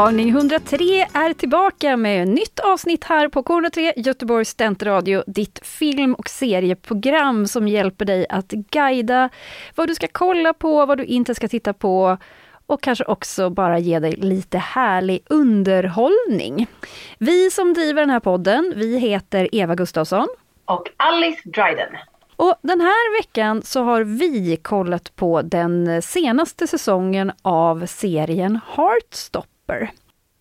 Tagning 103 är tillbaka med nytt avsnitt här på K103 Göteborgs studentradio, ditt film och serieprogram som hjälper dig att guida vad du ska kolla på, vad du inte ska titta på och kanske också bara ge dig lite härlig underhållning. Vi som driver den här podden, vi heter Eva Gustafsson. Och Alice Dryden. Och den här veckan så har vi kollat på den senaste säsongen av serien Heartstopper.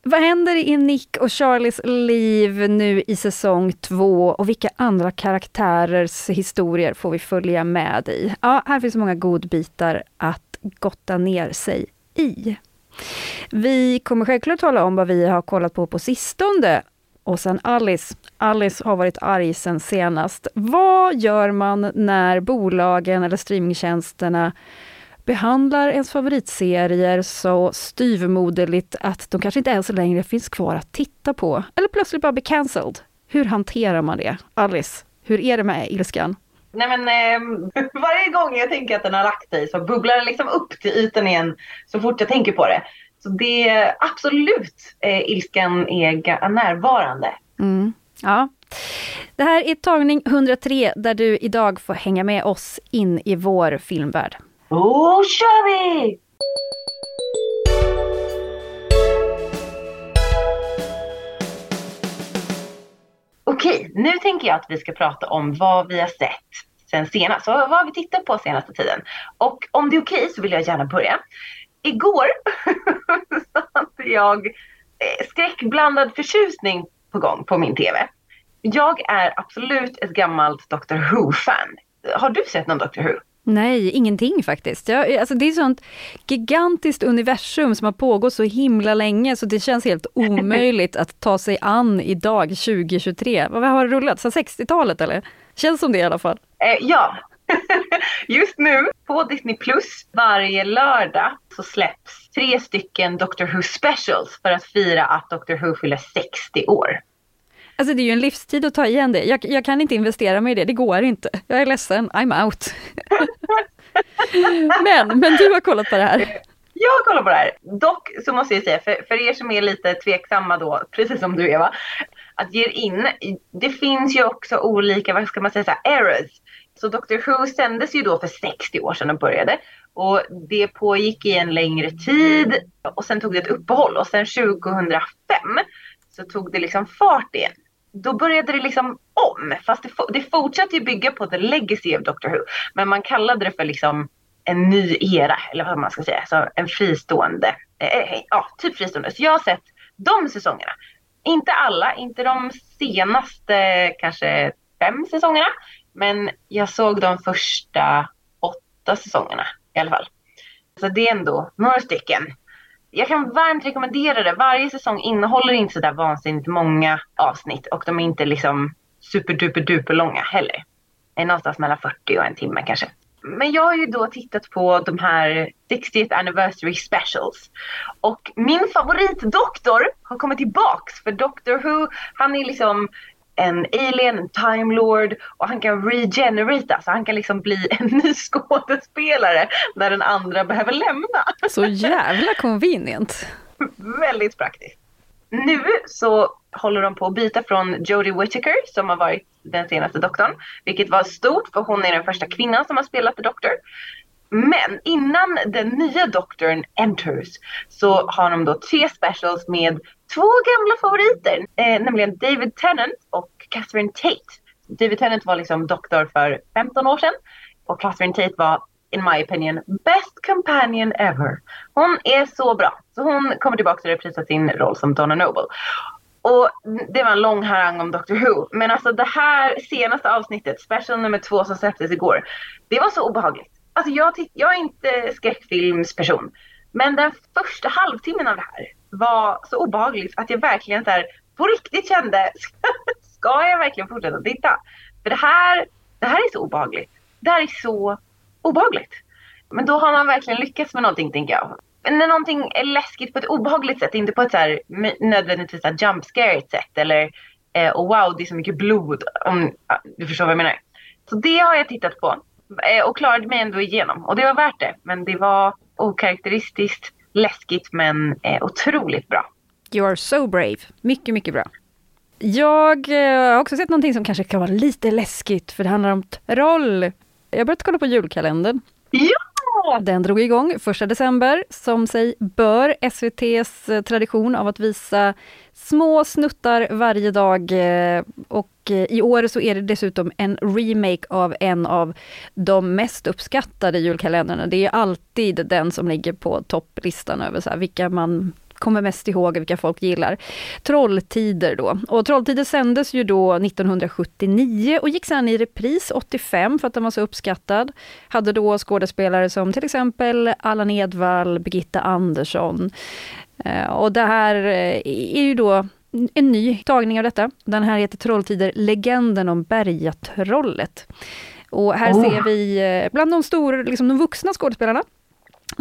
Vad händer i Nick och Charlies liv nu i säsong två och vilka andra karaktärers historier får vi följa med i? Ja, här finns många godbitar att gotta ner sig i. Vi kommer självklart tala om vad vi har kollat på på sistone och sen Alice. Alice har varit arg sen senast. Vad gör man när bolagen eller streamingtjänsterna behandlar ens favoritserier så styvmoderligt att de kanske inte ens längre finns kvar att titta på, eller plötsligt bara blir cancelled. Hur hanterar man det? Alice, hur är det med ilskan? Nej men eh, varje gång jag tänker att den har lagt sig så bubblar den liksom upp till ytan igen så fort jag tänker på det. Så det är absolut eh, ilskan är närvarande. Mm. Ja. Det här är tagning 103 där du idag får hänga med oss in i vår filmvärld. Då kör vi! Okej, nu tänker jag att vi ska prata om vad vi har sett sen senast. Så vad har vi tittat på senaste tiden? Och om det är okej så vill jag gärna börja. Igår så hade jag eh, skräckblandad förtjusning på gång på min TV. Jag är absolut ett gammalt Doctor Who-fan. Har du sett någon Doctor Who? Nej, ingenting faktiskt. Jag, alltså det är ett sånt gigantiskt universum som har pågått så himla länge så det känns helt omöjligt att ta sig an idag 2023. Vad har det rullat? sedan 60-talet eller? Känns som det i alla fall. Eh, ja. Just nu på Disney Plus varje lördag så släpps tre stycken Doctor Who specials för att fira att Doctor Who fyller 60 år. Alltså det är ju en livstid att ta igen det. Jag, jag, kan inte investera mig i det, det går inte. Jag är ledsen, I'm out. men, men du har kollat på det här. Jag har kollat på det här. Dock så måste jag säga, för, för er som är lite tveksamma då, precis som du Eva, att ge er in, det finns ju också olika, vad ska man säga, så här, errors. Så Dr Who sändes ju då för 60 år sedan och började. Och det pågick i en längre tid och sen tog det ett uppehåll och sen 2005 så tog det liksom fart igen då började det liksom om. Fast det, det fortsatte ju bygga på the legacy of Doctor Who. Men man kallade det för liksom en ny era, eller vad man ska säga. Så en fristående, eh, eh, eh, ja typ fristående. Så jag har sett de säsongerna. Inte alla, inte de senaste kanske fem säsongerna. Men jag såg de första åtta säsongerna i alla fall. Så det är ändå några stycken jag kan varmt rekommendera det. Varje säsong innehåller inte sådär vansinnigt många avsnitt och de är inte liksom superduper duper långa heller. Det är någonstans mellan 40 och en timme kanske. Men jag har ju då tittat på de här 60th anniversary specials. Och min favoritdoktor har kommit tillbaks för Doctor Who, han är liksom en alien, en time lord och han kan regenerata så han kan liksom bli en ny skådespelare när den andra behöver lämna. Så jävla convenient. Väldigt praktiskt. Nu så håller de på att byta från Jodie Whittaker som har varit den senaste doktorn, vilket var stort för hon är den första kvinnan som har spelat The Doctor. Men innan den nya doktorn enters så har de då tre specials med två gamla favoriter, eh, nämligen David Tennant och Catherine Tate. David Tennant var liksom doktor för 15 år sedan och Catherine Tate var in my opinion, best companion ever. Hon är så bra. Så hon kommer tillbaka och reprisar sin roll som Donna Noble. Och det var en lång harang om Doctor Who. Men alltså det här senaste avsnittet, special nummer två som släpptes igår. Det var så obehagligt. Alltså jag, jag är inte skräckfilmsperson. Men den första halvtimmen av det här var så obehagligt att jag verkligen så här, på riktigt kände, ska jag verkligen fortsätta titta? För det här, det här är så obehagligt. Det här är så obehagligt. Men då har man verkligen lyckats med någonting tänker jag. När någonting är läskigt på ett obehagligt sätt, inte på ett så här, nödvändigtvis så jump scare sätt eller eh, oh wow det är så mycket blod om du förstår vad jag menar. Så det har jag tittat på och klarade mig ändå igenom och det var värt det. Men det var okaraktäristiskt, läskigt men eh, otroligt bra. You are so brave. Mycket, mycket bra. Jag eh, har också sett någonting som kanske kan vara lite läskigt, för det handlar om troll. Jag har börjat kolla på julkalendern. Ja! Den drog igång 1 december, som sig bör. SVTs eh, tradition av att visa små snuttar varje dag. Eh, och eh, i år så är det dessutom en remake av en av de mest uppskattade julkalendrarna. Det är alltid den som ligger på topplistan över så vilka man kommer mest ihåg, vilka folk gillar. Trolltider då. Och Trolltider sändes ju då 1979 och gick sen i repris 85 för att den var så uppskattad. Hade då skådespelare som till exempel Allan Edwall, Birgitta Andersson. Eh, och det här eh, är ju då en ny tagning av detta. Den här heter Trolltider, legenden om Bergatrollet. Och här oh. ser vi eh, bland de stora, liksom de vuxna skådespelarna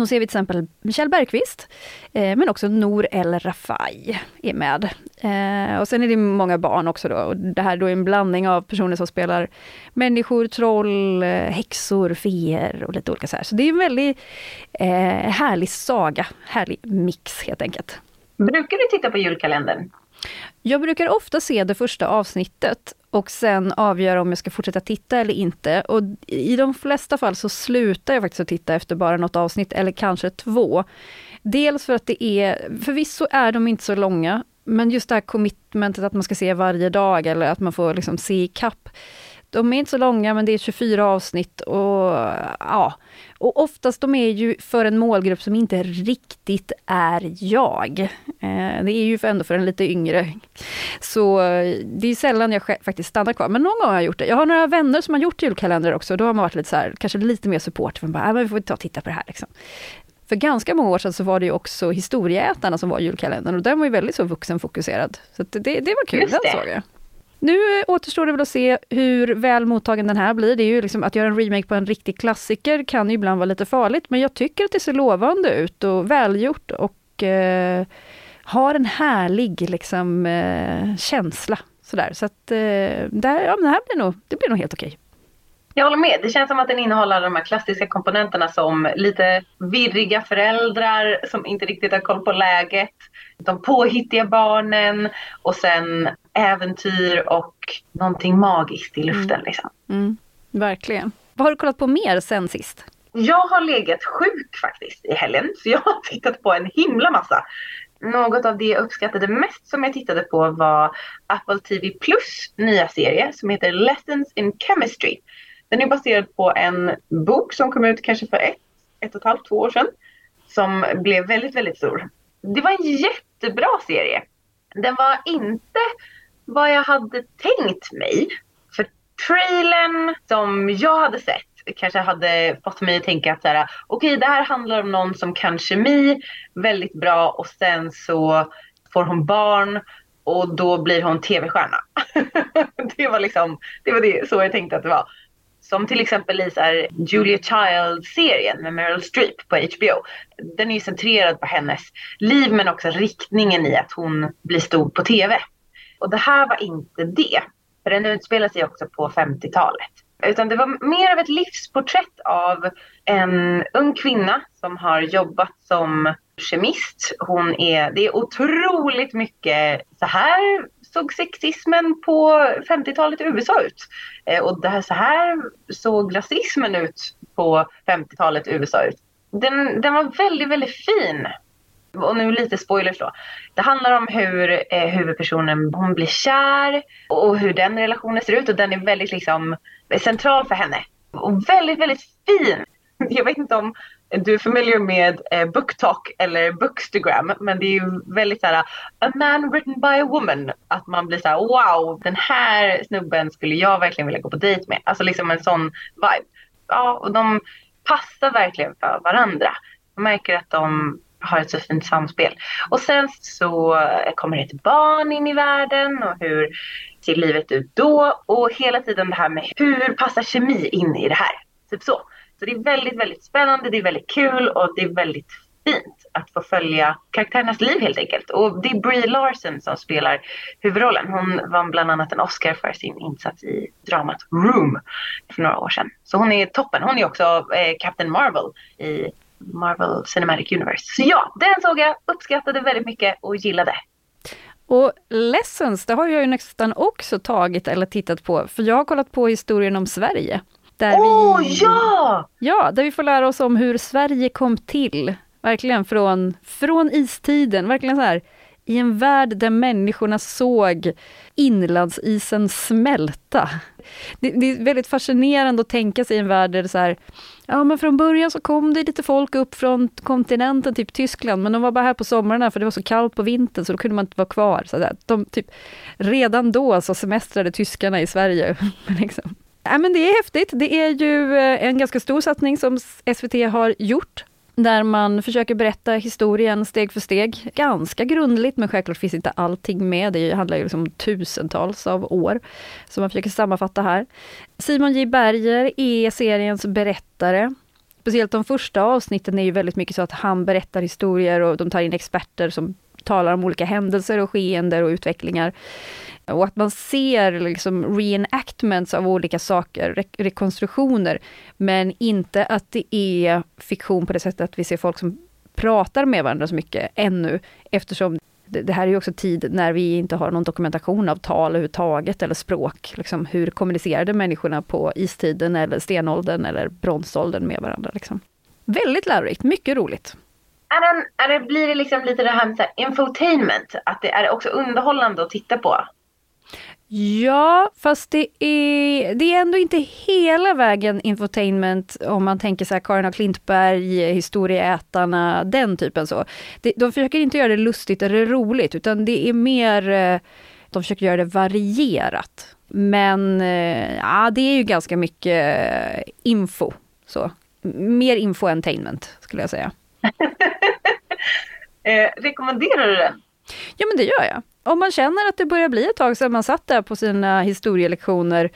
då ser vi till exempel Michelle Bergqvist, eh, men också Nour El Rafai är med. Eh, och sen är det många barn också då. Och det här då är en blandning av personer som spelar människor, troll, eh, häxor, feer och lite olika så här. Så det är en väldigt eh, härlig saga, härlig mix helt enkelt. Brukar du titta på julkalendern? Jag brukar ofta se det första avsnittet och sen avgöra om jag ska fortsätta titta eller inte. Och i de flesta fall så slutar jag faktiskt att titta efter bara något avsnitt eller kanske två. Dels för att det är, förvisso är de inte så långa, men just det här commitmentet att man ska se varje dag eller att man får liksom se i kapp de är inte så långa men det är 24 avsnitt och ja. Och oftast de är ju för en målgrupp som inte riktigt är jag. Eh, det är ju ändå för en lite yngre. Så det är sällan jag faktiskt stannar kvar, men någon gång har jag gjort det. Jag har några vänner som har gjort julkalendrar också, då har man varit lite så här, kanske lite mer support, för bara, äh, men vi får ta och titta på det här liksom. För ganska många år sedan så var det ju också Historieätarna som var julkalendern och den var ju väldigt så vuxenfokuserad. Så det, det var kul, den såg jag. Nu återstår det väl att se hur väl mottagen den här blir. Det är ju liksom att göra en remake på en riktig klassiker kan ju ibland vara lite farligt, men jag tycker att det ser lovande ut och välgjort och eh, har en härlig liksom, eh, känsla. Sådär. Så att eh, där, ja, det här blir nog, det blir nog helt okej. Jag håller med. Det känns som att den innehåller de här klassiska komponenterna som lite virriga föräldrar som inte riktigt har koll på läget. De påhittiga barnen och sen äventyr och någonting magiskt i luften. Mm. Liksom. Mm, verkligen. Vad har du kollat på mer sen sist? Jag har legat sjuk faktiskt i helgen, så jag har tittat på en himla massa. Något av det jag uppskattade mest som jag tittade på var Apple TV Plus nya serie som heter Lessons in Chemistry. Den är baserad på en bok som kom ut kanske för ett, ett och ett halvt, två år sedan. Som blev väldigt, väldigt stor. Det var en jättebra serie. Den var inte vad jag hade tänkt mig. För trailern som jag hade sett kanske hade fått mig att tänka att okej okay, det här handlar om någon som kan kemi väldigt bra och sen så får hon barn och då blir hon tv-stjärna. det var liksom, det var det, så jag tänkte att det var. Som till exempel i så här Julia Child-serien med Meryl Streep på HBO. Den är ju centrerad på hennes liv men också riktningen i att hon blir stor på TV. Och det här var inte det. För den utspelar sig också på 50-talet. Utan det var mer av ett livsporträtt av en ung kvinna som har jobbat som kemist. Hon är, det är otroligt mycket så här såg sexismen på 50-talet i USA ut. Eh, och det här, så här såg rasismen ut på 50-talet i USA ut. Den, den var väldigt, väldigt fin. Och nu lite spoilers då. Det handlar om hur eh, huvudpersonen hon blir kär och hur den relationen ser ut och den är väldigt liksom eh, central för henne. Och väldigt, väldigt fin. Jag vet inte om du är familiar med eh, BookTok eller Bookstagram men det är ju väldigt såhär a man written by a woman. Att man blir såhär wow den här snubben skulle jag verkligen vilja gå på dejt med. Alltså liksom en sån vibe. Ja och de passar verkligen för varandra. Man märker att de har ett så fint samspel. Och sen så eh, kommer det ett barn in i världen och hur ser livet ut då? Och hela tiden det här med hur passar kemi in i det här? Typ så. Så det är väldigt, väldigt spännande, det är väldigt kul och det är väldigt fint att få följa karaktärernas liv helt enkelt. Och det är Brie Larson som spelar huvudrollen. Hon vann bland annat en Oscar för sin insats i dramat Room för några år sedan. Så hon är toppen. Hon är också eh, Captain Marvel i Marvel Cinematic Universe. Så ja, den såg jag, uppskattade väldigt mycket och gillade. Och Lessons, det har jag ju nästan också tagit eller tittat på, för jag har kollat på historien om Sverige. Åh oh, ja! Ja, där vi får lära oss om hur Sverige kom till. Verkligen från, från istiden, verkligen så här i en värld där människorna såg inlandsisen smälta. Det, det, är väldigt fascinerande att tänka sig en värld där det så här, ja men från början så kom det lite folk upp från kontinenten, typ Tyskland, men de var bara här på somrarna för det var så kallt på vintern så då kunde man inte vara kvar. Så där. De, typ, redan då så semestrade tyskarna i Sverige. liksom. Ja, men det är häftigt. Det är ju eh, en ganska stor satsning som SVT har gjort där man försöker berätta historien steg för steg. Ganska grundligt, men självklart finns inte allting med. Det handlar ju liksom om tusentals av år, som man försöker sammanfatta här. Simon J Berger är seriens berättare. Speciellt de första avsnitten är ju väldigt mycket så att han berättar historier och de tar in experter som talar om olika händelser och skeenden och utvecklingar. Och att man ser liksom reenactments av olika saker, re rekonstruktioner, men inte att det är fiktion på det sättet att vi ser folk som pratar med varandra så mycket ännu, eftersom det, det här är ju också tid när vi inte har någon dokumentation av tal överhuvudtaget, eller språk. Liksom, hur kommunicerade människorna på istiden, eller stenåldern, eller bronsåldern med varandra? Liksom. Väldigt lärorikt, mycket roligt. Är, det, är det, blir det liksom lite det här med infotainment? Att det är också underhållande att titta på? Ja, fast det är, det är ändå inte hela vägen infotainment om man tänker så här Karin och Klintberg, Historieätarna, den typen så. De försöker inte göra det lustigt eller roligt, utan det är mer, eh, de försöker göra det varierat. Men eh, ja, det är ju ganska mycket info. Så. Mer info-entertainment skulle jag säga. eh, rekommenderar du den? Ja men det gör jag om man känner att det börjar bli ett tag sedan man satt där på sina historielektioner,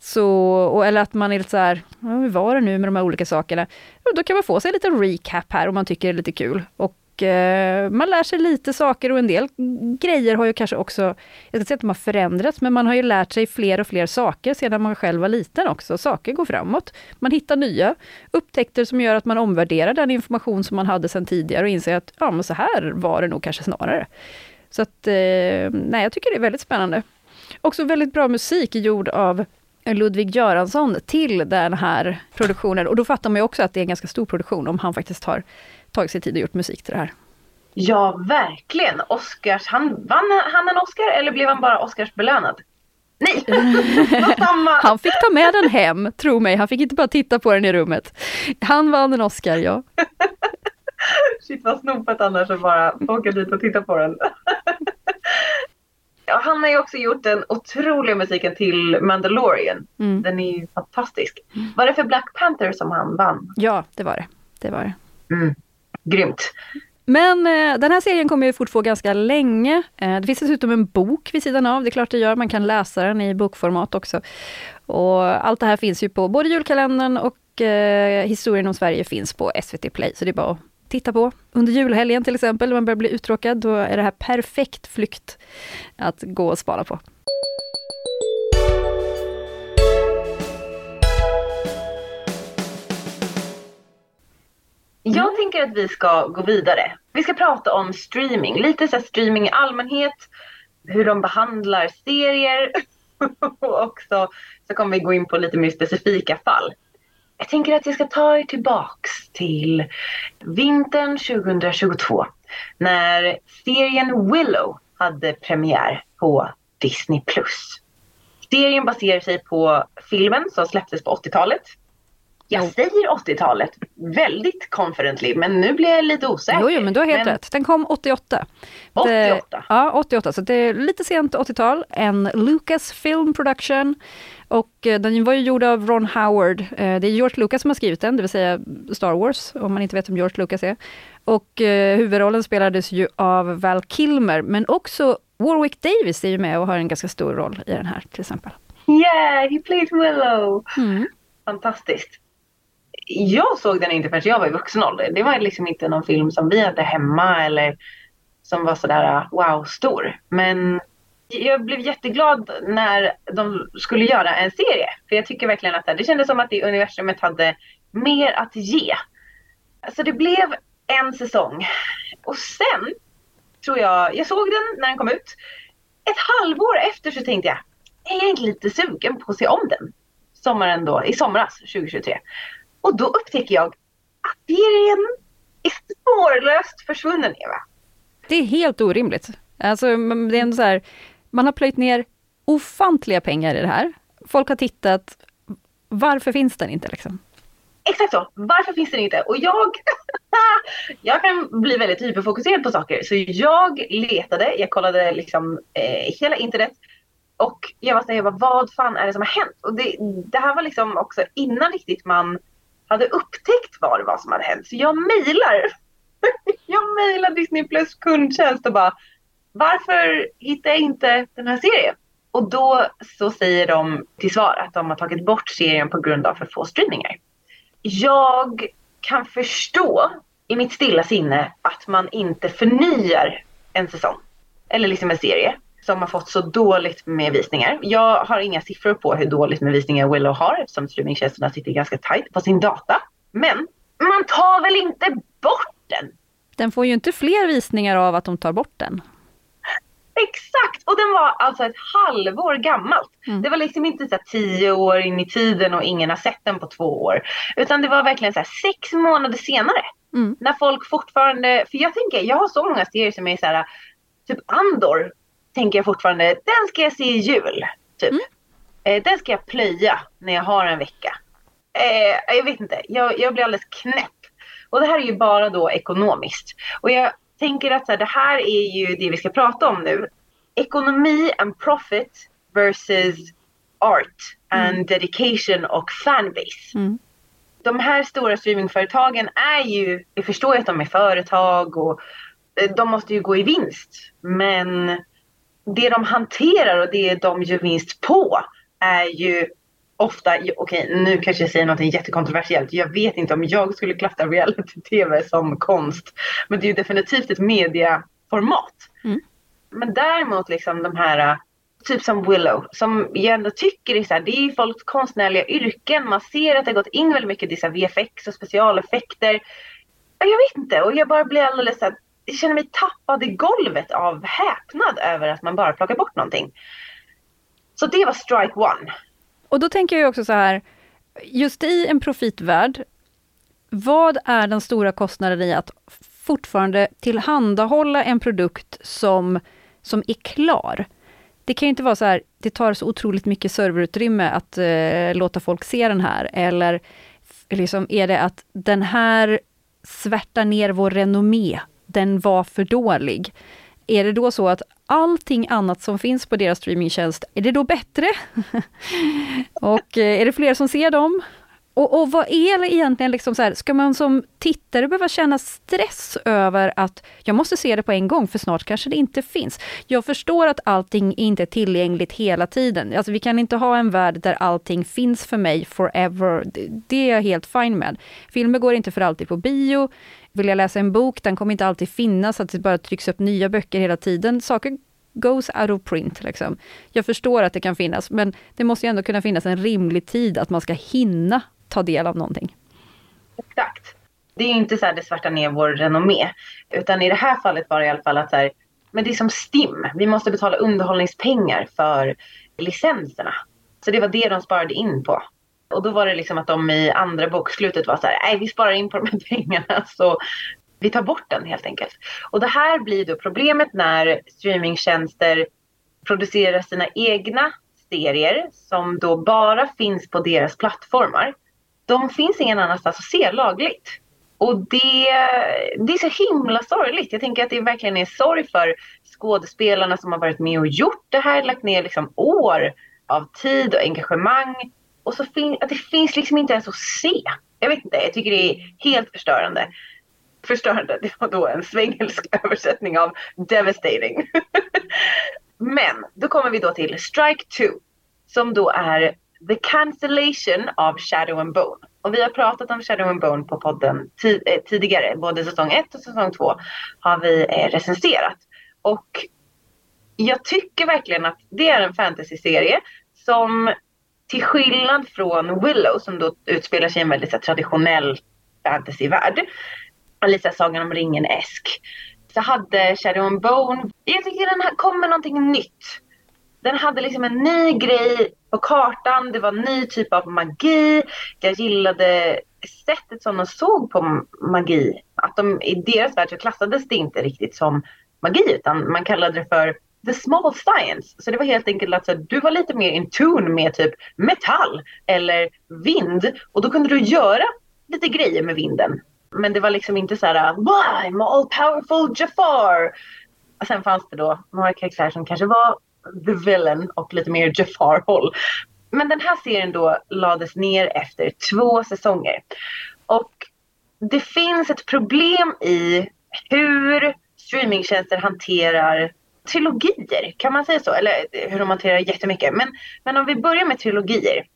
så, eller att man är lite så här, hur var det nu med de här olika sakerna? Då kan man få sig lite recap här om man tycker det är lite kul. Och eh, man lär sig lite saker och en del grejer har ju kanske också, jag ska inte säga att de har förändrats, men man har ju lärt sig fler och fler saker sedan man själv var liten också. Saker går framåt. Man hittar nya upptäckter som gör att man omvärderar den information som man hade sedan tidigare och inser att ja, men så här var det nog kanske snarare. Så att, eh, nej, jag tycker det är väldigt spännande. Också väldigt bra musik gjord av Ludvig Göransson till den här produktionen. Och då fattar man ju också att det är en ganska stor produktion om han faktiskt har tagit sig tid och gjort musik till det här. Ja, verkligen. Oscars, han, vann han en Oscar eller blev han bara Oscarsbelönad? Nej! han fick ta med den hem, tro mig. Han fick inte bara titta på den i rummet. Han vann en Oscar, ja. Shit vad snopet annars att bara åka dit och titta på den. Han har ju också gjort den otroliga musiken till Mandalorian. Mm. Den är ju fantastisk. Var det för Black Panther som han vann? Ja, det var det. Det var det. Mm. Grymt. Men eh, den här serien kommer ju fortgå ganska länge. Eh, det finns dessutom en bok vid sidan av, det är klart det gör, man kan läsa den i bokformat också. Och allt det här finns ju på både julkalendern och eh, historien om Sverige finns på SVT Play, så det är bara att titta på. Under julhelgen till exempel, när man börjar bli uttråkad, då är det här perfekt flykt att gå och spara på. Jag tänker att vi ska gå vidare. Vi ska prata om streaming, lite så streaming i allmänhet, hur de behandlar serier och också så kommer vi gå in på lite mer specifika fall. Jag tänker att jag ska ta er tillbaks till vintern 2022 när serien Willow hade premiär på Disney+. Serien baserar sig på filmen som släpptes på 80-talet. Jag säger 80-talet väldigt confidently men nu blir jag lite osäker. Jo, jo men du har helt men... rätt. Den kom 88. 88? Det, ja, 88. Så det är lite sent 80-tal. En Lucas Film Production. Och eh, den var ju gjord av Ron Howard. Eh, det är George Lucas som har skrivit den, det vill säga Star Wars, om man inte vet vem George Lucas är. Och eh, huvudrollen spelades ju av Val Kilmer, men också Warwick Davis är ju med och har en ganska stor roll i den här till exempel. Yeah, he plays Willow! Mm. Fantastiskt. Jag såg den inte förrän jag var i vuxen ålder. Det var liksom inte någon film som vi hade hemma eller som var sådär ah, wow stor. Men jag blev jätteglad när de skulle göra en serie. För jag tycker verkligen att det kändes som att det universumet hade mer att ge. Så det blev en säsong. Och sen tror jag, jag såg den när den kom ut. Ett halvår efter så tänkte jag, är jag inte lite sugen på att se om den? Sommaren då, i somras 2023. Och då upptäcker jag att serien är spårlöst försvunnen Eva. Det är helt orimligt. Alltså, det är en så här, man har plöjt ner ofantliga pengar i det här. Folk har tittat. Varför finns den inte liksom? Exakt så. Varför finns den inte? Och jag, jag kan bli väldigt hyperfokuserad på saker. Så jag letade, jag kollade liksom eh, hela internet. Och jag var såhär, vad fan är det som har hänt? Och det, det här var liksom också innan riktigt man hade upptäckt vad det var som hade hänt. Så jag mejlar. jag mejlar Disney Plus kundtjänst och bara, varför hittar jag inte den här serien? Och då så säger de till svar att de har tagit bort serien på grund av för få streamingar. Jag kan förstå i mitt stilla sinne att man inte förnyar en säsong. Eller liksom en serie som har fått så dåligt med visningar. Jag har inga siffror på hur dåligt med visningar Willow har eftersom streamingtjänsterna sitter ganska tight på sin data. Men man tar väl inte bort den? Den får ju inte fler visningar av att de tar bort den. Exakt! Och den var alltså ett halvår gammalt. Mm. Det var liksom inte så tio år in i tiden och ingen har sett den på två år. Utan det var verkligen så sex månader senare. Mm. När folk fortfarande, för jag tänker, jag har så många serier som är så här, typ Andor tänker jag fortfarande, den ska jag se i jul. Typ. Mm. Eh, den ska jag plöja när jag har en vecka. Eh, jag vet inte, jag, jag blir alldeles knäpp. Och det här är ju bara då ekonomiskt. Och jag tänker att så här, det här är ju det vi ska prata om nu. Ekonomi and profit versus art and mm. dedication och fanbase. Mm. De här stora streamingföretagen är ju, vi förstår ju att de är företag och eh, de måste ju gå i vinst. Men det de hanterar och det de gör vinst på är ju ofta, okej okay, nu kanske jag säger något jättekontroversiellt. Jag vet inte om jag skulle klassa reality-tv som konst. Men det är ju definitivt ett mediaformat. Mm. Men däremot liksom de här, typ som Willow, som jag ändå tycker är så här, det är folks konstnärliga yrken. Man ser att det har gått in väldigt mycket i VFX och specialeffekter. Jag vet inte och jag bara blir alldeles så här, jag känner mig tappad i golvet av häpnad över att man bara plockar bort någonting. Så det var strike one. Och då tänker jag också så här, just i en profitvärld, vad är den stora kostnaden i att fortfarande tillhandahålla en produkt som, som är klar? Det kan ju inte vara så här, det tar så otroligt mycket serverutrymme att eh, låta folk se den här, eller liksom är det att den här svärtar ner vår renommé, den var för dålig. Är det då så att allting annat som finns på deras streamingtjänst, är det då bättre? och eh, är det fler som ser dem? Och, och vad är det egentligen, liksom så här, ska man som tittare behöva känna stress över att jag måste se det på en gång, för snart kanske det inte finns. Jag förstår att allting inte är tillgängligt hela tiden. Alltså vi kan inte ha en värld där allting finns för mig forever. Det är jag helt fine med. Filmer går inte för alltid på bio. Vill jag läsa en bok, den kommer inte alltid finnas, att det bara trycks upp nya böcker hela tiden. Saker goes out of print. Liksom. Jag förstår att det kan finnas, men det måste ju ändå kunna finnas en rimlig tid att man ska hinna ta del av någonting. Exakt. Det är inte så här det svärtar ner vår renommé. Utan i det här fallet var det i alla fall att så här, men det är som STIM. Vi måste betala underhållningspengar för licenserna. Så det var det de sparade in på. Och då var det liksom att de i andra bokslutet var så här, nej vi sparar in på de här pengarna så vi tar bort den helt enkelt. Och det här blir då problemet när streamingtjänster producerar sina egna serier som då bara finns på deras plattformar. De finns ingen annanstans att se lagligt. Och det, det är så himla sorgligt. Jag tänker att det verkligen är sorg för skådespelarna som har varit med och gjort det här, lagt ner liksom år av tid och engagemang. Och så fin att det finns liksom inte ens att se. Jag vet inte, jag tycker det är helt förstörande. förstörande. Det var då en svengelsk översättning av devastating. Men då kommer vi då till Strike 2 som då är The Cancellation av Shadow and Bone. Och vi har pratat om Shadow and Bone på podden eh, tidigare, både säsong 1 och säsong 2 har vi eh, recenserat. Och jag tycker verkligen att det är en fantasyserie som till skillnad från Willow som då utspelar sig i en väldigt så, traditionell fantasyvärld, lite Sagan om ringen-esk, så hade Shadow and Bone, jag tycker den här kom med någonting nytt. Den hade liksom en ny grej på kartan, det var en ny typ av magi. Jag gillade sättet som de såg på magi. Att de, i deras värld så klassades det inte riktigt som magi utan man kallade det för the small science. Så det var helt enkelt att så, du var lite mer in tune med typ metall eller vind och då kunde du göra lite grejer med vinden. Men det var liksom inte så här I'm all powerful Jafar. Och sen fanns det då några karaktärer som kanske var the villain och lite mer Jafar-håll. Men den här serien då lades ner efter två säsonger. Och det finns ett problem i hur streamingtjänster hanterar trilogier, kan man säga så? Eller eh, hur de hanterar jättemycket. Men, men om vi börjar med trilogier.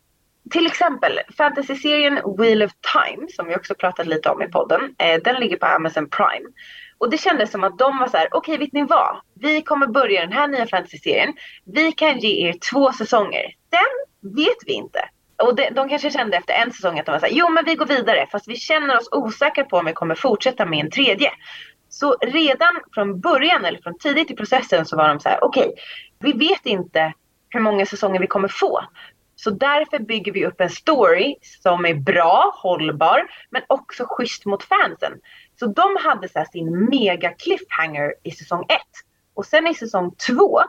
Till exempel fantasyserien Wheel of Time som vi också pratat lite om i podden. Eh, den ligger på Amazon Prime. Och det kändes som att de var så här, okej okay, vet ni vad? Vi kommer börja den här nya fantasyserien. Vi kan ge er två säsonger. Sen vet vi inte. Och de, de kanske kände efter en säsong att de var så här, jo men vi går vidare fast vi känner oss osäkra på om vi kommer fortsätta med en tredje. Så redan från början eller från tidigt i processen så var de så här, okej, okay, vi vet inte hur många säsonger vi kommer få. Så därför bygger vi upp en story som är bra, hållbar, men också schysst mot fansen. Så de hade så sin mega cliffhanger i säsong 1. Och sen i säsong 2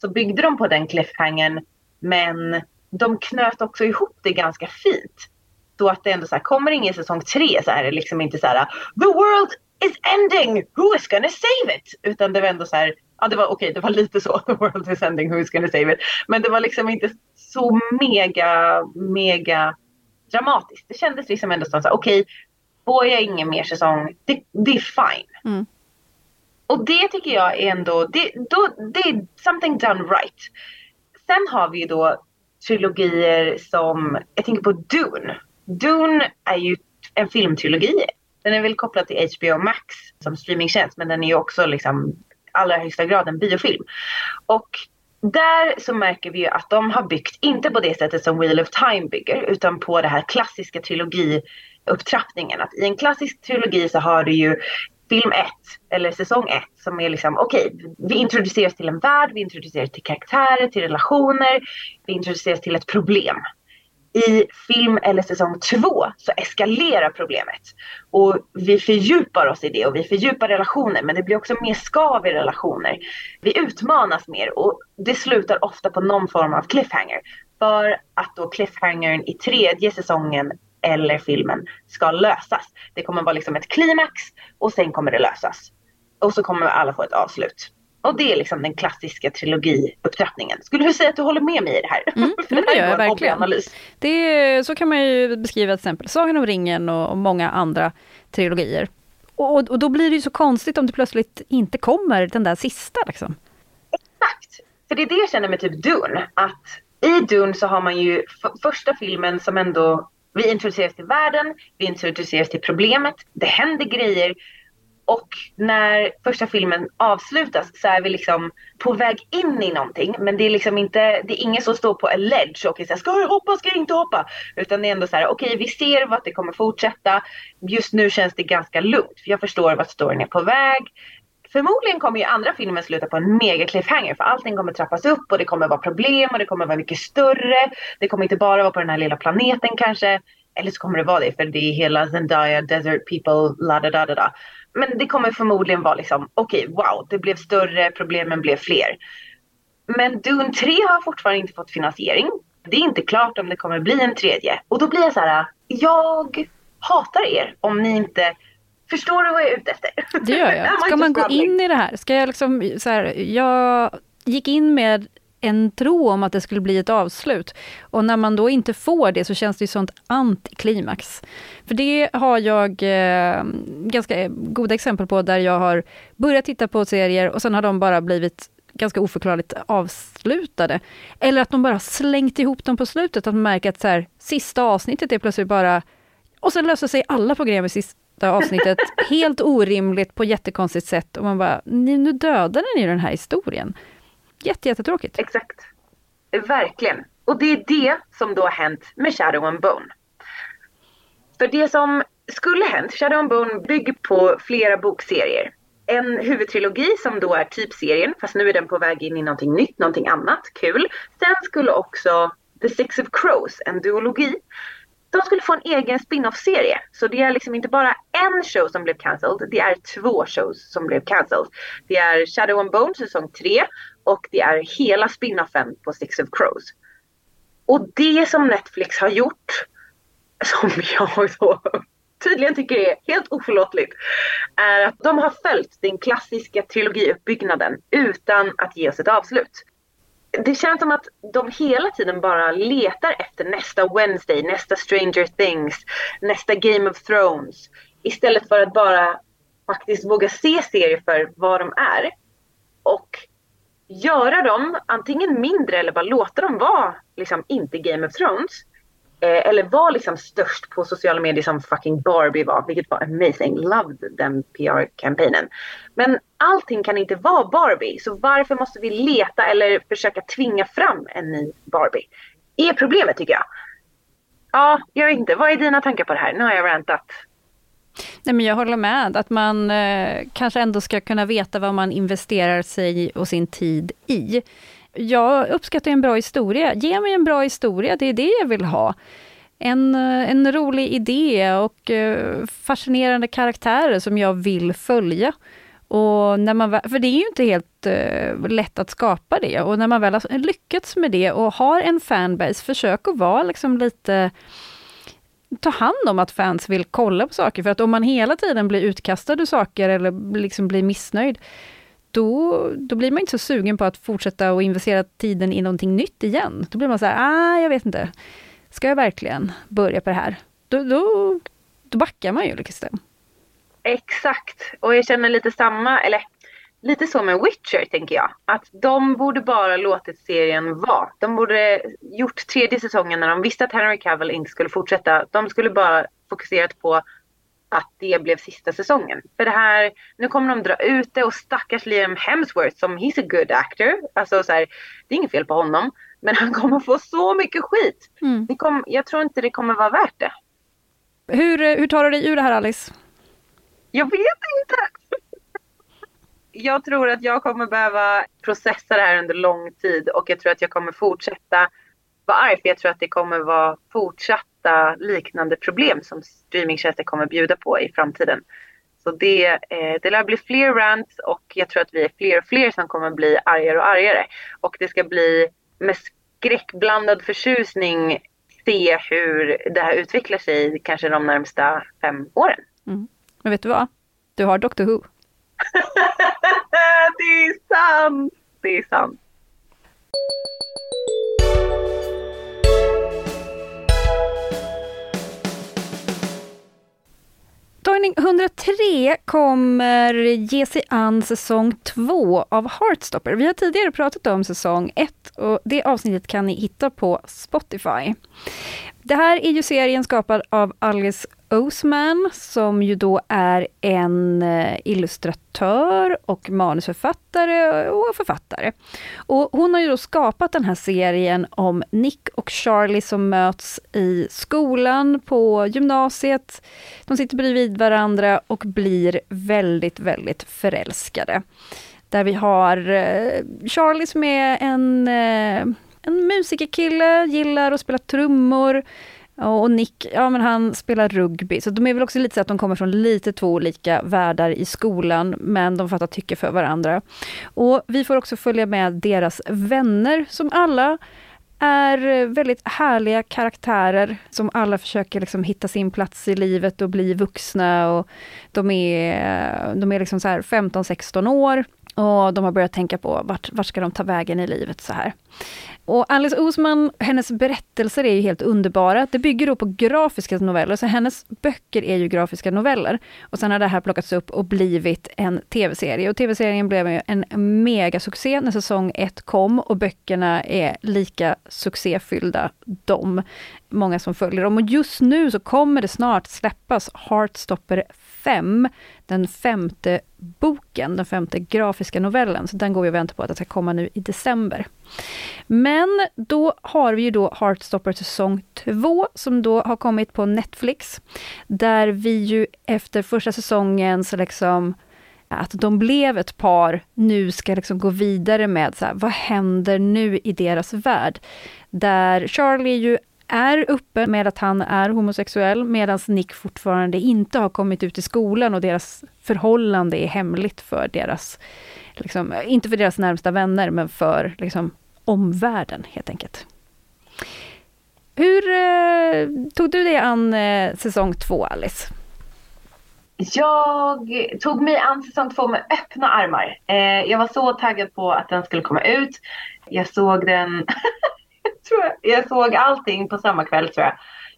så byggde de på den cliffhangern, men de knöt också ihop det ganska fint. Så att det ändå så här, kommer ingen säsong 3 så är det liksom inte så här The world is ending! Who is gonna save it? Utan det var ändå så här, ja det var okej, okay, det var lite så, the world is ending, who is gonna save it? Men det var liksom inte så mega, mega dramatiskt. Det kändes liksom ändå som så okej, okay, får jag ingen mer säsong, det, det är fine. Mm. Och det tycker jag är ändå, det, då, det är something done right. Sen har vi ju då trilogier som, jag tänker på Dune. Dune är ju en filmtrilogi den är väl kopplad till HBO Max som streamingtjänst men den är ju också liksom allra högsta grad en biofilm. Och där så märker vi ju att de har byggt, inte på det sättet som Wheel of Time bygger, utan på det här klassiska upptrappningen. Att i en klassisk trilogi så har du ju film 1 eller säsong 1 som är liksom okej, okay, vi introduceras till en värld, vi introduceras till karaktärer, till relationer, vi introduceras till ett problem i film eller säsong 2 så eskalerar problemet. Och vi fördjupar oss i det och vi fördjupar relationer men det blir också mer skav i relationer. Vi utmanas mer och det slutar ofta på någon form av cliffhanger. För att då cliffhangern i tredje säsongen eller filmen ska lösas. Det kommer vara liksom ett klimax och sen kommer det lösas. Och så kommer alla få ett avslut. Och det är liksom den klassiska trilogiupptrappningen. Skulle du säga att du håller med mig i det här? Mm, det, det gör jag verkligen. Det, så kan man ju beskriva till exempel Sagan om ringen och, och många andra trilogier. Och, och, då blir det ju så konstigt om det plötsligt inte kommer den där sista. Liksom. Exakt! För det är det jag känner med typ Dune. Att i Dune så har man ju första filmen som ändå vi introduceras till världen, vi introduceras till problemet, det händer grejer och när första filmen avslutas så är vi liksom på väg in i någonting. Men det är liksom inte, det är ingen som står på en ledge och är såhär, ska jag hoppa, ska jag inte hoppa? Utan det är ändå så här, okej okay, vi ser vart det kommer fortsätta. Just nu känns det ganska lugnt för jag förstår vart storyn är på väg. Förmodligen kommer ju andra filmen sluta på en mega cliffhanger för allting kommer trappas upp och det kommer vara problem och det kommer vara mycket större. Det kommer inte bara vara på den här lilla planeten kanske. Eller så kommer det vara det för det är hela Zendaya, Desert People, la da da da da. Men det kommer förmodligen vara liksom, okej, okay, wow, det blev större, problemen blev fler. Men Dune 3 har fortfarande inte fått finansiering. Det är inte klart om det kommer bli en tredje. Och då blir jag så här, jag hatar er om ni inte Förstår du vad jag är ute efter? Det gör jag. Ska man gå in i det här? Ska jag liksom, så här, jag gick in med en tro om att det skulle bli ett avslut. Och när man då inte får det så känns det ju sånt antiklimax. För det har jag eh, ganska goda exempel på där jag har börjat titta på serier och sen har de bara blivit ganska oförklarligt avslutade. Eller att de bara slängt ihop dem på slutet, att man märker att så här, sista avsnittet är plötsligt bara... Och sen löser sig alla program i sista avsnittet helt orimligt på jättekonstigt sätt och man bara, nu dödade ni den här historien. Jätte, jättetråkigt. Exakt. Verkligen. Och det är det som då har hänt med Shadow and Bone. För det som skulle hänt, Shadow and Bone bygger på flera bokserier. En huvudtrilogi som då är typserien, fast nu är den på väg in i någonting nytt, någonting annat, kul. Sen skulle också The Six of Crows, en duologi, de skulle få en egen spin-off-serie. Så det är liksom inte bara en show som blev cancelled, det är två shows som blev cancelled. Det är Shadow and Bone säsong 3 och det är hela spin-offen på Six of Crows. Och det som Netflix har gjort, som jag då tydligen tycker är helt oförlåtligt, är att de har följt den klassiska trilogiuppbyggnaden utan att ge oss ett avslut det känns som att de hela tiden bara letar efter nästa Wednesday, nästa Stranger Things, nästa Game of Thrones. Istället för att bara faktiskt våga se serier för vad de är. Och göra dem antingen mindre eller bara låta dem vara liksom inte Game of Thrones. Eh, eller var liksom störst på sociala medier som fucking Barbie var, vilket var amazing. Loved den PR-kampanjen. Men allting kan inte vara Barbie, så varför måste vi leta eller försöka tvinga fram en ny Barbie? är problemet tycker jag. Ja, jag vet inte. Vad är dina tankar på det här? Nu har jag rantat. Nej, men jag håller med, att man eh, kanske ändå ska kunna veta vad man investerar sig och sin tid i jag uppskattar en bra historia. Ge mig en bra historia, det är det jag vill ha. En, eh, en rolig idé och eh, fascinerande karaktärer som jag vill följa. Och när man, för det är ju inte helt uh, lätt att skapa det och när man väl har lyckats med det och har en fanbase, försök att vara liksom lite ta hand om att fans vill kolla på saker, för att om man hela tiden blir utkastad ur saker eller liksom blir missnöjd, då, då blir man inte så sugen på att fortsätta och investera tiden i någonting nytt igen. Då blir man så här, ah, jag vet inte. Ska jag verkligen börja på det här? Då, då, då backar man ju liksom. Exakt, och jag känner lite samma, eller lite så med Witcher tänker jag. Att de borde bara låtit serien vara. De borde gjort tredje säsongen när de visste att Henry Cavill inte skulle fortsätta. De skulle bara fokuserat på att det blev sista säsongen. För det här, nu kommer de dra ut det och stackars Liam Hemsworth som he's a good actor. Alltså så här, det är inget fel på honom. Men han kommer få så mycket skit. Mm. Det kom, jag tror inte det kommer vara värt det. Hur, hur tar du dig ur det här Alice? Jag vet inte. Jag tror att jag kommer behöva processa det här under lång tid och jag tror att jag kommer fortsätta vara arg för jag tror att det kommer vara fortsatt möta liknande problem som streamingtjänster kommer bjuda på i framtiden. Så det, eh, det lär bli fler rants och jag tror att vi är fler och fler som kommer bli argare och argare. Och det ska bli med skräckblandad förtjusning se hur det här utvecklar sig kanske de närmsta fem åren. Mm. Men vet du vad? Du har Doctor Who. det är sant! Det är sant. Tagning 103 kommer ge sig an säsong 2 av Heartstopper. Vi har tidigare pratat om säsong 1 och det avsnittet kan ni hitta på Spotify. Det här är ju serien skapad av Alice Oseman, som ju då är en eh, illustratör och manusförfattare och författare. Och hon har ju då skapat den här serien om Nick och Charlie som möts i skolan, på gymnasiet. De sitter bredvid varandra och blir väldigt, väldigt förälskade. Där vi har eh, Charlie som är en, eh, en musikerkille, gillar att spela trummor, och Nick, ja men han spelar rugby, så de är väl också lite så att de kommer från lite två olika världar i skolan, men de fattar tycke för varandra. Och vi får också följa med deras vänner, som alla är väldigt härliga karaktärer som alla försöker liksom hitta sin plats i livet och bli vuxna. Och de är, de är liksom 15-16 år och de har börjat tänka på vart, vart ska de ta vägen i livet så här. Och Alice Osman, hennes berättelser är ju helt underbara. Det bygger då på grafiska noveller, så hennes böcker är ju grafiska noveller. Och sen har det här plockats upp och blivit en tv-serie. Och tv-serien blev en megasuccé när säsong ett kom och böckerna är lika succéfyllda, de. Många som följer dem. Och just nu så kommer det snart släppas Heartstopper 5, den femte boken, den femte grafiska novellen. Så den går vi och väntar på att den ska komma nu i december. Men då har vi ju då Heartstopper säsong 2 som då har kommit på Netflix. Där vi ju efter första säsongen så liksom att de blev ett par, nu ska liksom gå vidare med så här, vad händer nu i deras värld? Där Charlie ju är öppen med att han är homosexuell, medan Nick fortfarande inte har kommit ut i skolan och deras förhållande är hemligt för deras, liksom, inte för deras närmsta vänner, men för liksom, omvärlden helt enkelt. Hur eh, tog du dig an eh, säsong två, Alice? Jag tog mig an säsong två med öppna armar. Eh, jag var så taggad på att den skulle komma ut. Jag såg den tror jag. jag såg allting på samma kväll tror jag.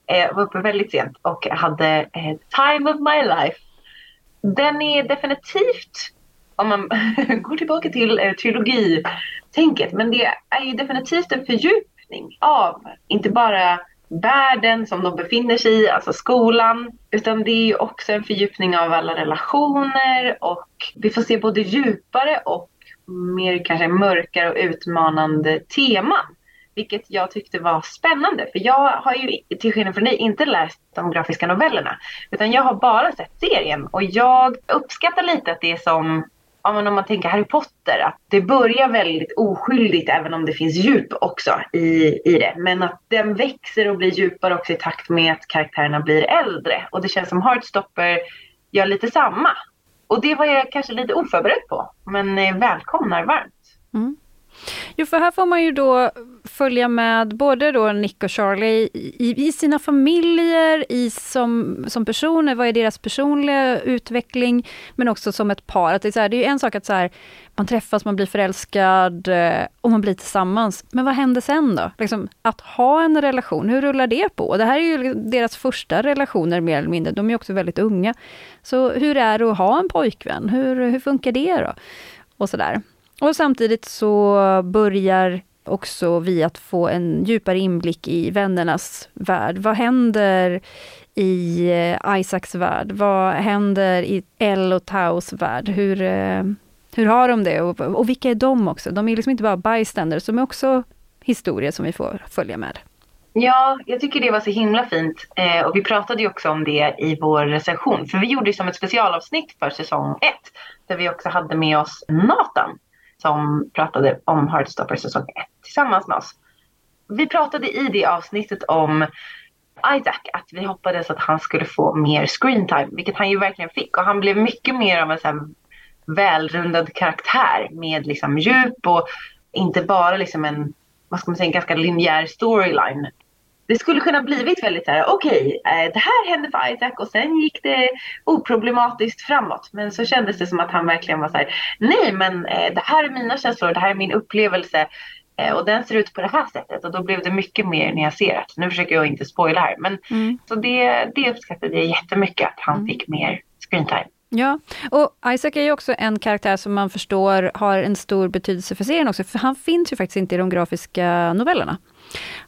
Jag var uppe väldigt sent och hade eh, time of my life. Den är definitivt, om man går tillbaka till eh, trilogitänket, men det är ju definitivt en fördjupning av inte bara världen som de befinner sig i, alltså skolan, utan det är ju också en fördjupning av alla relationer och vi får se både djupare och mer kanske mörkare och utmanande teman vilket jag tyckte var spännande. För jag har ju till skillnad från dig inte läst de grafiska novellerna. Utan jag har bara sett serien. Och jag uppskattar lite att det är som Ja, om man tänker Harry Potter, att det börjar väldigt oskyldigt även om det finns djup också i, i det. Men att den växer och blir djupare också i takt med att karaktärerna blir äldre. Och det känns som Heartstopper gör lite samma. Och det var jag kanske lite oförberedd på, men eh, välkomnar varmt. Mm. Jo, för här får man ju då följa med både då Nick och Charlie i, i sina familjer, i som, som personer, vad är deras personliga utveckling, men också som ett par. Att det, är så här, det är en sak att så här, man träffas, man blir förälskad eh, och man blir tillsammans. Men vad händer sen då? Liksom, att ha en relation, hur rullar det på? Det här är ju deras första relationer mer eller mindre, de är också väldigt unga. Så hur är det att ha en pojkvän? Hur, hur funkar det då? Och sådär. Och samtidigt så börjar också vi att få en djupare inblick i vännernas värld. Vad händer i eh, Isaacs värld? Vad händer i El och Taos värld? Hur, eh, hur har de det? Och, och vilka är de också? De är liksom inte bara bystanders, de är också historier som vi får följa med. Ja, jag tycker det var så himla fint. Eh, och vi pratade ju också om det i vår recension. För vi gjorde ju som ett specialavsnitt för säsong ett. Där vi också hade med oss Nathan som pratade om Heartstopper säsong 1 tillsammans med oss. Vi pratade i det avsnittet om Isaac, att vi hoppades att han skulle få mer screentime, vilket han ju verkligen fick. Och han blev mycket mer av en så här välrundad karaktär med liksom djup och inte bara liksom en, vad ska man säga, en ganska linjär storyline det skulle kunna blivit väldigt så här, okej, okay, eh, det här hände för Isaac och sen gick det oproblematiskt framåt. Men så kändes det som att han verkligen var så här, nej men eh, det här är mina känslor, det här är min upplevelse eh, och den ser ut på det här sättet och då blev det mycket mer nyanserat. Nu försöker jag inte spoila här men mm. så det, det uppskattade jag jättemycket att han mm. fick mer screentime. Ja, och Isaac är ju också en karaktär som man förstår har en stor betydelse för serien också, för han finns ju faktiskt inte i de grafiska novellerna.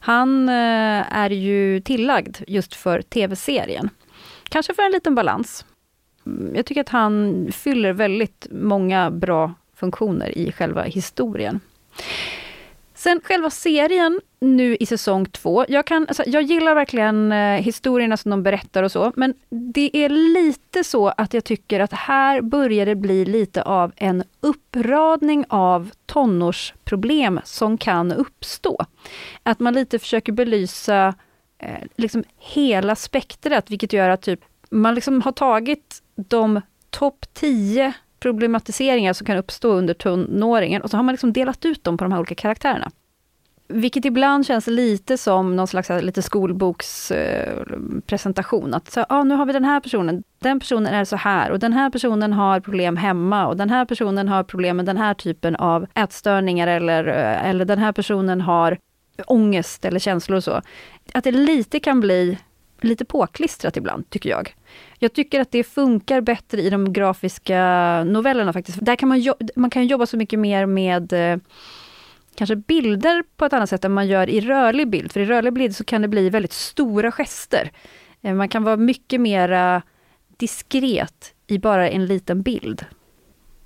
Han eh, är ju tillagd just för tv-serien. Kanske för en liten balans. Mm, jag tycker att han fyller väldigt många bra funktioner i själva historien. Sen själva serien nu i säsong två. Jag, kan, alltså, jag gillar verkligen eh, historierna som de berättar och så, men det är lite så att jag tycker att här börjar det bli lite av en uppradning av tonårsproblem som kan uppstå. Att man lite försöker belysa eh, liksom hela spektrat, vilket gör att typ, man liksom har tagit de topp 10 problematiseringar som kan uppstå under tonåringen och så har man liksom delat ut dem på de här olika karaktärerna. Vilket ibland känns lite som någon slags eh, lite skolbokspresentation. Eh, att så, ah, nu har vi den här personen, den personen är så här och den här personen har problem hemma och den här personen har problem med den här typen av ätstörningar eller, eh, eller den här personen har ångest eller känslor och så. Att det lite kan bli lite påklistrat ibland, tycker jag. Jag tycker att det funkar bättre i de grafiska novellerna faktiskt. Där kan man, man kan jobba så mycket mer med eh, kanske bilder på ett annat sätt än man gör i rörlig bild. För i rörlig bild så kan det bli väldigt stora gester. Eh, man kan vara mycket mera diskret i bara en liten bild.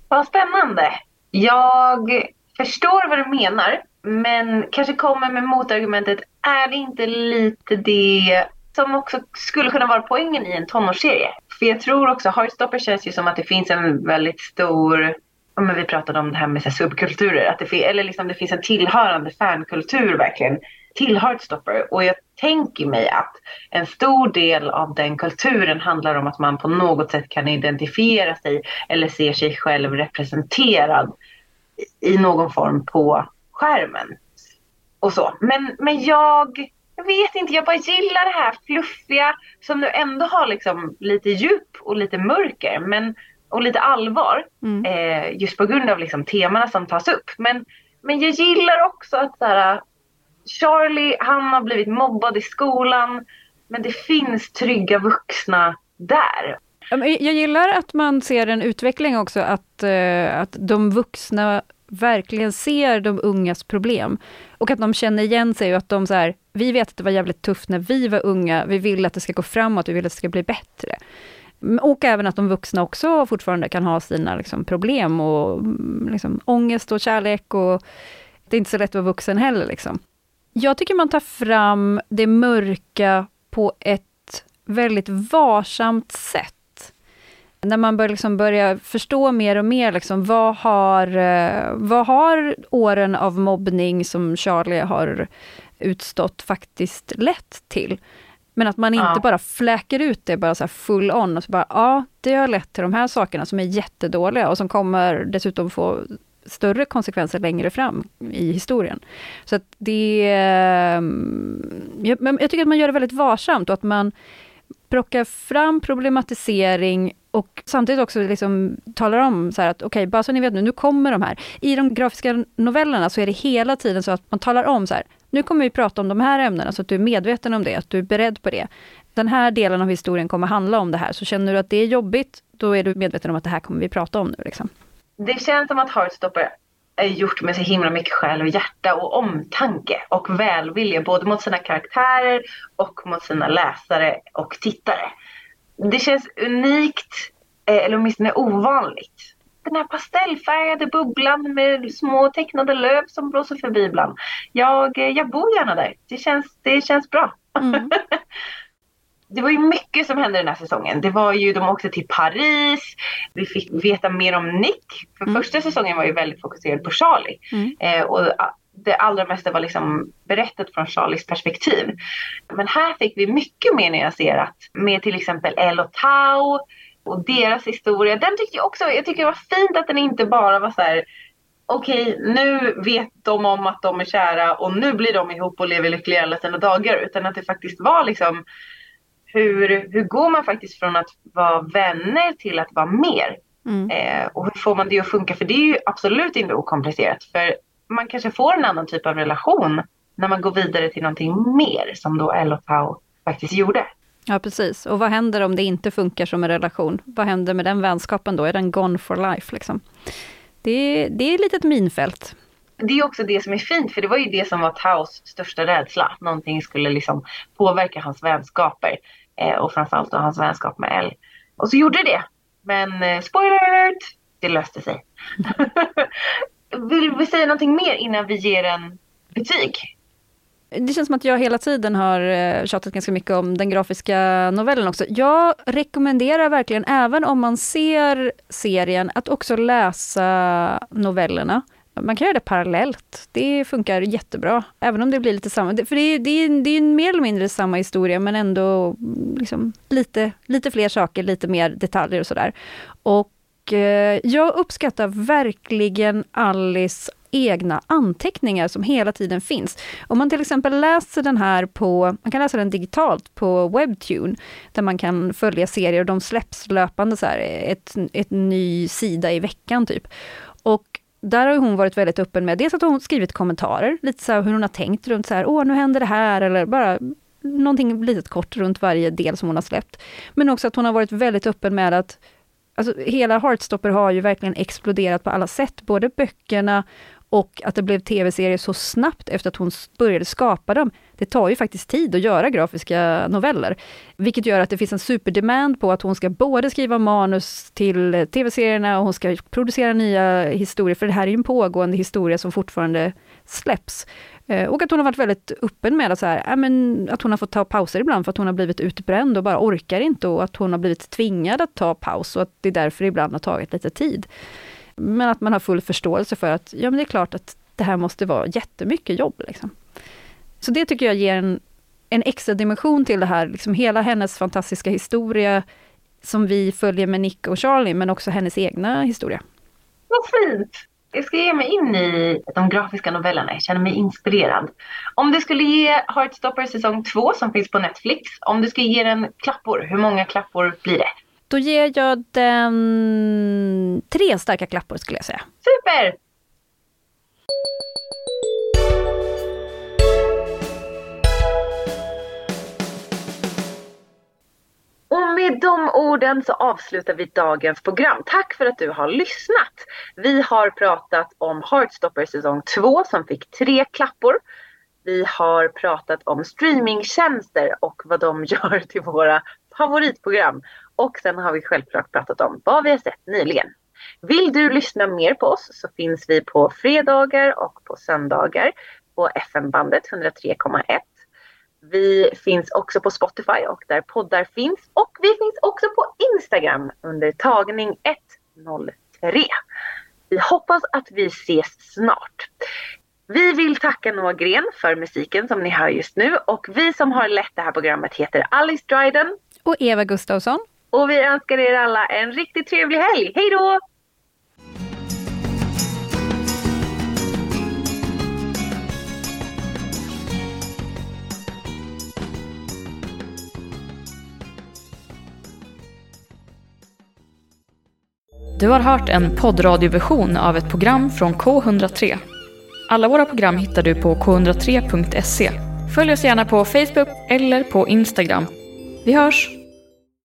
Vad spännande! Jag förstår vad du menar, men kanske kommer med motargumentet, är det inte lite det som också skulle kunna vara poängen i en tonårsserie? För jag tror också, Heartstopper känns ju som att det finns en väldigt stor men vi pratade om det här med så subkulturer, att det, eller liksom det finns en tillhörande fankultur verkligen till Heartstopper. Och jag tänker mig att en stor del av den kulturen handlar om att man på något sätt kan identifiera sig eller ser sig själv representerad i någon form på skärmen. Och så. Men, men jag, jag vet inte, jag bara gillar det här fluffiga som nu ändå har liksom lite djup och lite mörker. Men och lite allvar. Mm. Eh, just på grund av liksom, temana som tas upp. Men, men jag gillar också att så här, Charlie, han har blivit mobbad i skolan. Men det finns trygga vuxna där. Jag gillar att man ser en utveckling också, att, eh, att de vuxna verkligen ser de ungas problem. Och att de känner igen sig och att de så här, vi vet att det var jävligt tufft när vi var unga, vi vill att det ska gå framåt, vi vill att det ska bli bättre. Och även att de vuxna också fortfarande kan ha sina liksom, problem och mm, liksom, ångest och kärlek och det är inte så lätt att vara vuxen heller. Liksom. Jag tycker man tar fram det mörka på ett väldigt varsamt sätt. När man bör, liksom börjar förstå mer och mer, liksom, vad, har, eh, vad har åren av mobbning som Charlie har utstått faktiskt lett till? Men att man inte ja. bara fläker ut det bara så full on och så bara, ja, det har lett till de här sakerna som är jättedåliga och som kommer dessutom få större konsekvenser längre fram i historien. Så att det... Ehm, jag, jag tycker att man gör det väldigt varsamt och att man plockar fram problematisering och samtidigt också liksom talar om så att okej, okay, bara så ni vet nu, nu kommer de här. I de grafiska novellerna så är det hela tiden så att man talar om så här, nu kommer vi prata om de här ämnena, så att du är medveten om det, att du är beredd på det. Den här delen av historien kommer handla om det här, så känner du att det är jobbigt, då är du medveten om att det här kommer vi prata om nu. Liksom. Det känns som att Heartstopper är gjort med så himla mycket själ och hjärta och omtanke och välvilja både mot sina karaktärer och mot sina läsare och tittare. Det känns unikt, eh, eller åtminstone ovanligt den här pastellfärgade bubblan med små tecknade löv som blåser förbi ibland. Jag, eh, jag bor gärna där. Det känns, det känns bra. Mm. det var ju mycket som hände den här säsongen. Det var ju, de åkte till Paris, vi fick veta mer om Nick. För mm. första säsongen var ju väldigt fokuserad på Charlie. Mm. Eh, och det allra mesta var liksom berättat från Charlies perspektiv. Men här fick vi mycket mer nyanserat med till exempel El och Tao och deras historia. Den tyckte jag också, jag tycker det var fint att den inte bara var så här okej, nu vet de om att de är kära och nu blir de ihop och lever lyckliga alla sina dagar. Utan att det faktiskt var liksom hur, hur går man faktiskt från att vara vänner till att vara mer? Mm. Eh, och hur får man det att funka? För det är ju absolut inte okomplicerat. För man kanske får en annan typ av relation när man går vidare till någonting mer som då El och Tao faktiskt gjorde. Ja, precis. Och vad händer om det inte funkar som en relation? Vad händer med den vänskapen då? Är den gone for life? Liksom? Det, det är ett litet minfält. Det är också det som är fint, för det var ju det som var Taos största rädsla. Att någonting skulle liksom påverka hans vänskaper. Eh, och framförallt då hans vänskap med Elle. Och så gjorde det. Men eh, spoiler alert! Det löste sig. Vill vi säga någonting mer innan vi ger en betyg? Det känns som att jag hela tiden har eh, tjatat ganska mycket om den grafiska novellen också. Jag rekommenderar verkligen, även om man ser serien, att också läsa novellerna. Man kan göra det parallellt. Det funkar jättebra, även om det blir lite samma. För det är, det är, det är mer eller mindre samma historia, men ändå mm, liksom lite, lite fler saker, lite mer detaljer och sådär. Och eh, jag uppskattar verkligen Alice egna anteckningar som hela tiden finns. Om man till exempel läser den här på, man kan läsa den digitalt på Webtune, där man kan följa serier och de släpps löpande så här, ett, ett ny sida i veckan typ. Och där har hon varit väldigt öppen med, dels att hon skrivit kommentarer, lite så hur hon har tänkt runt så här, åh nu händer det här, eller bara någonting litet kort runt varje del som hon har släppt. Men också att hon har varit väldigt öppen med att Alltså hela Heartstopper har ju verkligen exploderat på alla sätt, både böckerna och att det blev tv-serier så snabbt efter att hon började skapa dem. Det tar ju faktiskt tid att göra grafiska noveller, vilket gör att det finns en superdemand på att hon ska både skriva manus till tv-serierna och hon ska producera nya historier, för det här är ju en pågående historia som fortfarande släpps. Eh, och att hon har varit väldigt öppen med att, så här, men, att hon har fått ta pauser ibland för att hon har blivit utbränd och bara orkar inte och att hon har blivit tvingad att ta paus och att det är därför det ibland har tagit lite tid. Men att man har full förståelse för att ja, men det är klart att det här måste vara jättemycket jobb. Liksom. Så det tycker jag ger en, en extra dimension till det här, liksom hela hennes fantastiska historia som vi följer med Nick och Charlie, men också hennes egna historia. Vad fint! Jag ska ge mig in i de grafiska novellerna. Jag känner mig inspirerad. Om du skulle ge Heartstopper säsong 2 som finns på Netflix, om du ska ge den klappor, hur många klappor blir det? Då ger jag den tre starka klappor skulle jag säga. Super! Och med de orden så avslutar vi dagens program. Tack för att du har lyssnat. Vi har pratat om Heartstopper säsong 2 som fick tre klappor. Vi har pratat om streamingtjänster och vad de gör till våra favoritprogram. Och sen har vi självklart pratat om vad vi har sett nyligen. Vill du lyssna mer på oss så finns vi på fredagar och på söndagar på FM-bandet 103,1 vi finns också på Spotify och där poddar finns. Och vi finns också på Instagram under tagning 103. Vi hoppas att vi ses snart. Vi vill tacka Noah Gren för musiken som ni hör just nu och vi som har lett det här programmet heter Alice Dryden och Eva Gustavsson. Och vi önskar er alla en riktigt trevlig helg. Hej då! Du har hört en poddradioversion av ett program från K103. Alla våra program hittar du på k103.se. Följ oss gärna på Facebook eller på Instagram. Vi hörs!